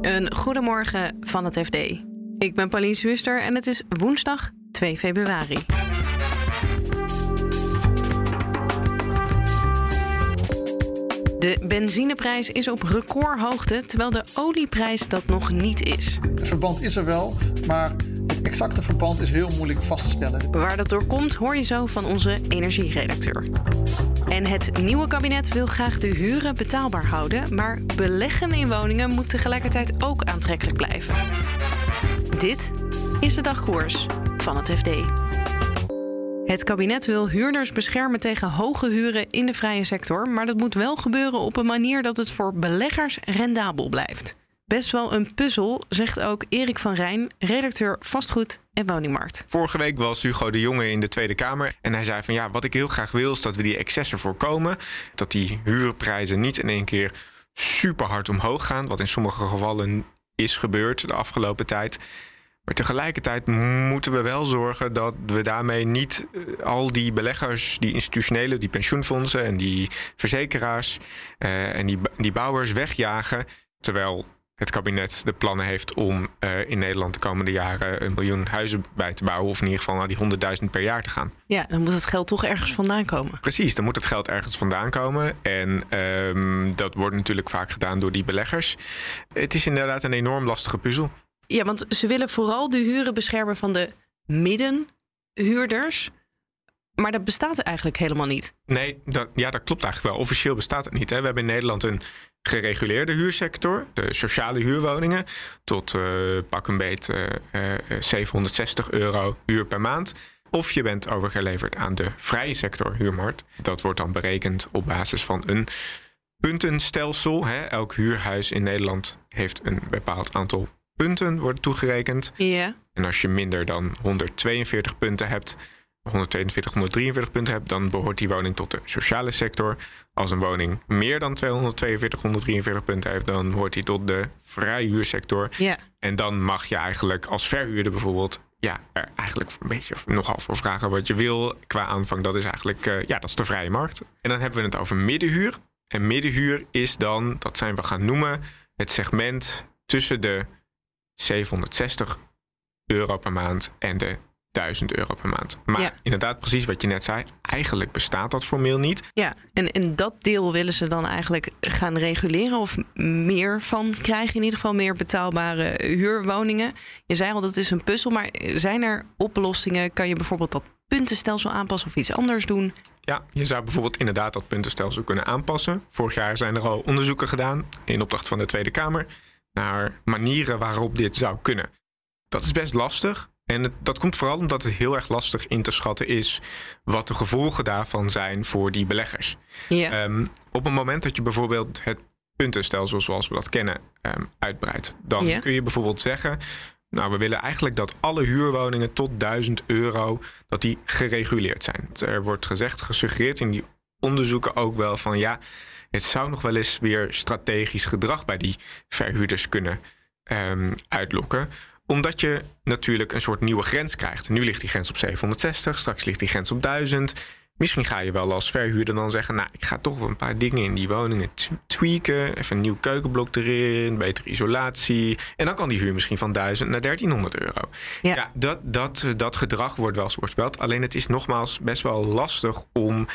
Een goedemorgen van het FD. Ik ben Pauline Zwister en het is woensdag 2 februari. De benzineprijs is op recordhoogte, terwijl de olieprijs dat nog niet is. Het verband is er wel, maar het exacte verband is heel moeilijk vast te stellen. Waar dat door komt, hoor je zo van onze energieredacteur. En het nieuwe kabinet wil graag de huren betaalbaar houden, maar beleggen in woningen moet tegelijkertijd ook aantrekkelijk blijven. Dit is de dagkoers van het FD. Het kabinet wil huurders beschermen tegen hoge huren in de vrije sector, maar dat moet wel gebeuren op een manier dat het voor beleggers rendabel blijft. Best wel een puzzel, zegt ook Erik van Rijn, redacteur vastgoed en woningmarkt. Vorige week was Hugo de Jonge in de Tweede Kamer en hij zei van ja, wat ik heel graag wil is dat we die excessen voorkomen, dat die huurprijzen niet in één keer super hard omhoog gaan, wat in sommige gevallen is gebeurd de afgelopen tijd. Maar tegelijkertijd moeten we wel zorgen dat we daarmee niet eh, al die beleggers, die institutionele, die pensioenfondsen en die verzekeraars uh, en die, die bouwers wegjagen. Terwijl het kabinet de plannen heeft om uh, in Nederland de komende jaren een miljoen huizen bij te bouwen. Of in ieder geval naar die 100.000 per jaar te gaan. Ja, dan moet het geld toch ergens vandaan komen. Precies, dan moet het geld ergens vandaan komen. En um, dat wordt natuurlijk vaak gedaan door die beleggers. Het is inderdaad een enorm lastige puzzel. Ja, want ze willen vooral de huren beschermen van de middenhuurders. Maar dat bestaat eigenlijk helemaal niet. Nee, dat, ja, dat klopt eigenlijk wel. Officieel bestaat het niet. Hè. We hebben in Nederland een gereguleerde huursector. De sociale huurwoningen. Tot uh, pak een beet uh, uh, 760 euro huur per maand. Of je bent overgeleverd aan de vrije sector huurmarkt. Dat wordt dan berekend op basis van een puntenstelsel. Hè. Elk huurhuis in Nederland heeft een bepaald aantal punten worden toegerekend. Ja. En als je minder dan 142 punten hebt, 142, 143 punten hebt, dan behoort die woning tot de sociale sector. Als een woning meer dan 242, 143 punten heeft, dan hoort die tot de vrije huursector. Ja. En dan mag je eigenlijk als verhuurder bijvoorbeeld ja, er eigenlijk een beetje nogal voor vragen wat je wil qua aanvang. Dat is eigenlijk uh, ja, dat is de vrije markt. En dan hebben we het over middenhuur. En middenhuur is dan, dat zijn we gaan noemen, het segment tussen de 760 euro per maand en de 1000 euro per maand. Maar Ja. inderdaad, precies wat je net zei, eigenlijk bestaat dat formeel niet. Ja, en, en dat deel willen ze dan eigenlijk gaan reguleren of meer van krijgen. In ieder geval meer betaalbare huurwoningen. Je zei al, dat is een puzzel, maar zijn er oplossingen? Kan je bijvoorbeeld dat puntenstelsel aanpassen of iets anders doen? Ja, je zou bijvoorbeeld inderdaad dat puntenstelsel kunnen aanpassen. Vorig jaar zijn er al onderzoeken gedaan in opdracht van de Tweede Kamer naar manieren waarop dit zou kunnen. Dat is best lastig. En het, dat komt vooral omdat het heel erg lastig in te schatten is wat de gevolgen daarvan zijn voor die beleggers. Ja. Ehm, op het moment dat je bijvoorbeeld het puntenstelsel zoals we dat kennen ehm, uitbreidt, dan Ja. kun je bijvoorbeeld zeggen. Nou, we willen eigenlijk dat alle huurwoningen tot 1000 euro dat die gereguleerd zijn. Er wordt gezegd, gesuggereerd in die onderzoeken ook wel van ja, het zou nog wel eens weer strategisch gedrag bij die verhuurders kunnen ehm, uitlokken omdat je natuurlijk een soort nieuwe grens krijgt. Nu ligt die grens op 760, straks ligt die grens op 1000. Misschien ga je wel als verhuurder dan zeggen... nou, ik ga toch een paar dingen in die woningen tweaken. Even een nieuw keukenblok erin, betere isolatie. En dan kan die huur misschien van 1000 naar 1300 euro. Ja. dat, dat, dat gedrag wordt wel eens voorspeld. Alleen het is nogmaals best wel lastig om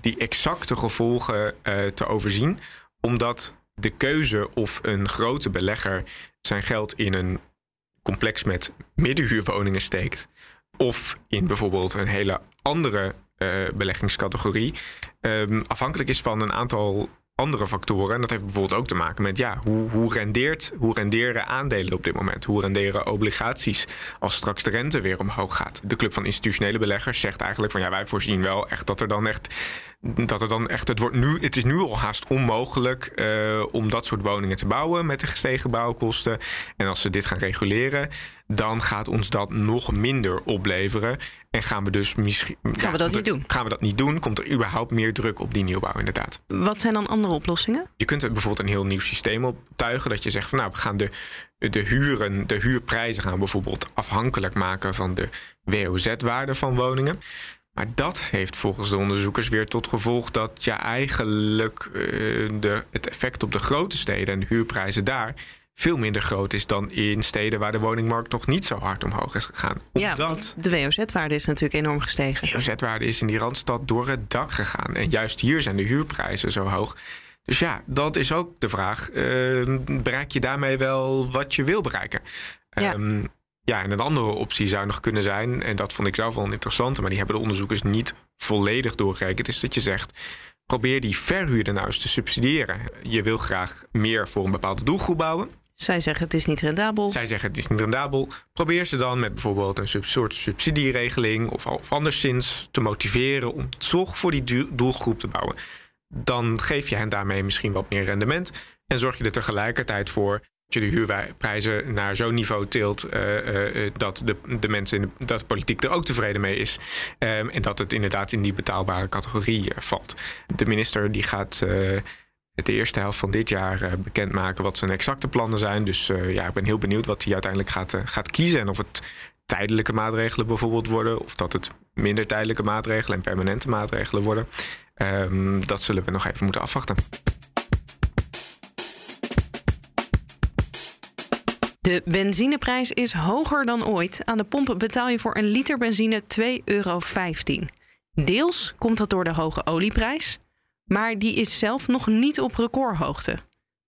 die exacte gevolgen eh, te overzien. Omdat de keuze of een grote belegger zijn geld in een complex met middenhuurwoningen steekt. Of in bijvoorbeeld een hele andere eh, beleggingscategorie. ehm, afhankelijk is van een aantal andere factoren. En dat heeft bijvoorbeeld ook te maken met ja, hoe, hoe, rendeert, hoe renderen aandelen op dit moment? Hoe renderen obligaties als straks de rente weer omhoog gaat? De Club van Institutionele Beleggers zegt eigenlijk van ja, wij voorzien wel echt dat er dan echt. Dat er dan echt het, wordt nu, het is nu al haast onmogelijk eh, om dat soort woningen te bouwen met de gestegen bouwkosten. En als ze dit gaan reguleren, dan gaat ons dat nog minder opleveren. En gaan we dus misschien. Gaan we dat niet doen? Gaan we dat niet doen? Komt er überhaupt meer druk op die nieuwbouw, inderdaad. Wat zijn dan andere oplossingen? Je kunt er bijvoorbeeld een heel nieuw systeem optuigen. Dat je zegt van nou, we gaan de, de huren, de huurprijzen gaan bijvoorbeeld afhankelijk maken van de WOZ-waarde van woningen. Maar dat heeft volgens de onderzoekers weer tot gevolg dat je eigenlijk eh, de, het effect op de grote steden en de huurprijzen daar veel minder groot is dan in steden waar de woningmarkt nog niet zo hard omhoog is gegaan. Omdat ja, de WOZ-waarde is natuurlijk enorm gestegen. De WOZ-waarde is in die randstad door het dak gegaan. En juist hier zijn de huurprijzen zo hoog. Dus ja, dat is ook de vraag. Uh, bereik je daarmee wel wat je wil bereiken? Ja. Um, ja, en een andere optie zou nog kunnen zijn, en dat vond ik zelf wel een interessante, maar die hebben de onderzoekers niet volledig doorgerekend, is dat je zegt: probeer die verhuurder nou eens te subsidiëren. Je wil graag meer voor een bepaalde doelgroep bouwen. Zij zeggen het is niet rendabel. Zij zeggen het is niet rendabel. Probeer ze dan met bijvoorbeeld een soort subsidieregeling of, of anderszins te motiveren om toch voor die doelgroep te bouwen. Dan geef je hen daarmee misschien wat meer rendement en zorg je er tegelijkertijd voor je de huurprijzen naar zo'n niveau tilt uh, dat de, de mensen in de, dat politiek er ook tevreden mee is. Um, en dat het inderdaad in die betaalbare categorie valt. De minister die gaat de eerste helft van dit jaar bekendmaken wat zijn exacte plannen zijn. Dus ja, ik ben heel benieuwd wat hij uiteindelijk gaat, gaat kiezen. En of het tijdelijke maatregelen bijvoorbeeld worden, of dat het minder tijdelijke maatregelen en permanente maatregelen worden. Um, dat zullen we nog even moeten afwachten. De benzineprijs is hoger dan ooit. Aan de pomp betaal je voor een liter benzine 2,15 euro. Deels komt dat door de hoge olieprijs, maar die is zelf nog niet op recordhoogte.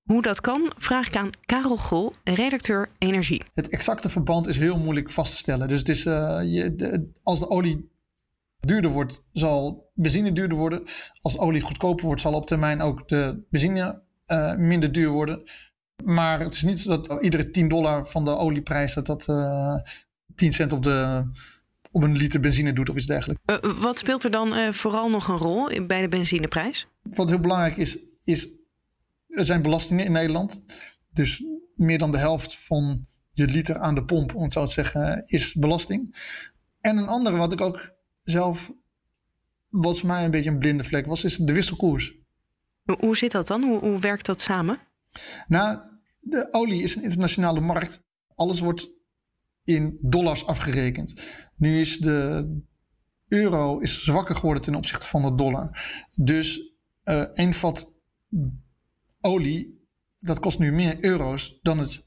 Hoe dat kan, vraag ik aan Karel Gol, redacteur Energie. Het exacte verband is heel moeilijk vast te stellen. Dus het is, uh, je, als de olie duurder wordt, zal benzine duurder worden. Als de olie goedkoper wordt, zal op termijn ook de benzine uh, minder duur worden. Maar het is niet zo dat iedere 10 dollar van de olieprijs dat dat uh, eh, 10 cent op, de, op een liter benzine doet of iets dergelijks. Uh, wat speelt er dan uh, vooral nog een rol bij de benzineprijs? Wat heel belangrijk is, is er zijn belastingen in Nederland. Dus meer dan de helft van je liter aan de pomp, om het zo te zeggen, is belasting. En een andere wat ik ook zelf, wat voor mij een beetje een blinde vlek was, is de wisselkoers. Hoe, hoe zit dat dan? Hoe, hoe werkt dat samen? Nou, de olie is een internationale markt. Alles wordt in dollars afgerekend. Nu is de euro is zwakker geworden ten opzichte van de dollar. Dus uh, een vat olie, dat kost nu meer euro's dan het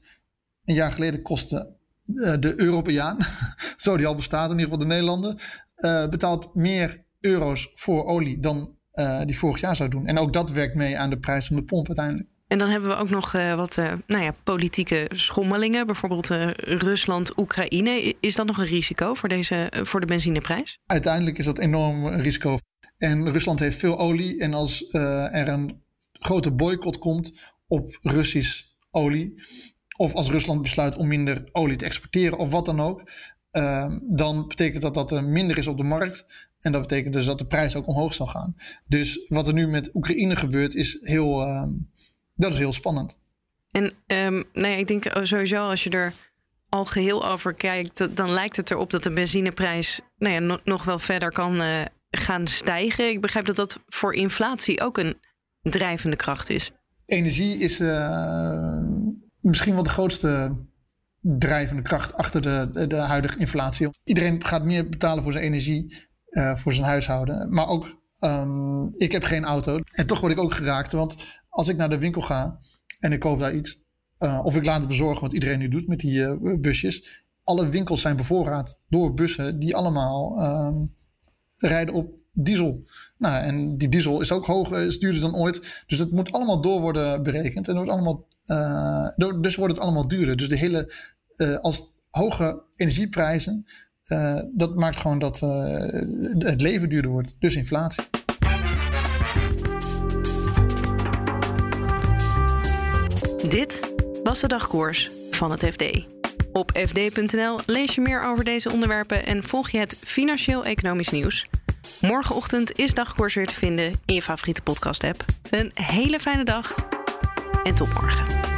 een jaar geleden kostte uh, de Europeaan. Zo die al bestaat, in ieder geval de Nederlander. Uh, betaalt meer euro's voor olie dan die vorig jaar zou doen. En ook dat werkt mee aan de prijs van de pomp uiteindelijk. En dan hebben we ook nog uh, wat uh, nou ja, politieke schommelingen. Bijvoorbeeld uh, Rusland, Oekraïne. Is dat nog een risico voor, deze, voor de benzineprijs? Uiteindelijk is dat enorm een risico. En Rusland heeft veel olie. En als er een grote boycott komt op Russisch olie. Of als Rusland besluit om minder olie te exporteren of wat dan ook. dan betekent dat dat er minder is op de markt. En dat betekent dus dat de prijs ook omhoog zal gaan. Dus wat er nu met Oekraïne gebeurt is heel ehm, dat is heel spannend. En um, nou ja, ik denk sowieso als je er al geheel over kijkt, dan lijkt het erop dat de benzineprijs nou ja, nog wel verder kan uh, gaan stijgen. Ik begrijp dat dat voor inflatie ook een drijvende kracht is. Energie is uh, misschien wel de grootste drijvende kracht achter de, de, de, huidige inflatie. Iedereen gaat meer betalen voor zijn energie, uh, voor zijn huishouden. Maar ook, um, ik heb geen auto. En toch word ik ook geraakt, want als ik naar de winkel ga en ik koop daar iets, uh, of ik laat het bezorgen, wat iedereen nu doet met die uh, busjes. Alle winkels zijn bevoorraad door bussen die allemaal uh, rijden op diesel. Nou, en die diesel is ook hoger, is duurder dan ooit. Dus het moet allemaal door worden berekend. En wordt allemaal, uh, dus wordt het allemaal duurder. Dus de hele, als hoge energieprijzen, dat maakt gewoon dat het leven duurder wordt. Dus inflatie. Dit was de dagkoers van het FD. Op fd.nl lees je meer over deze onderwerpen en volg je het financieel-economisch nieuws. Morgenochtend is dagkoers weer te vinden in je favoriete podcast-app. Een hele fijne dag en tot morgen.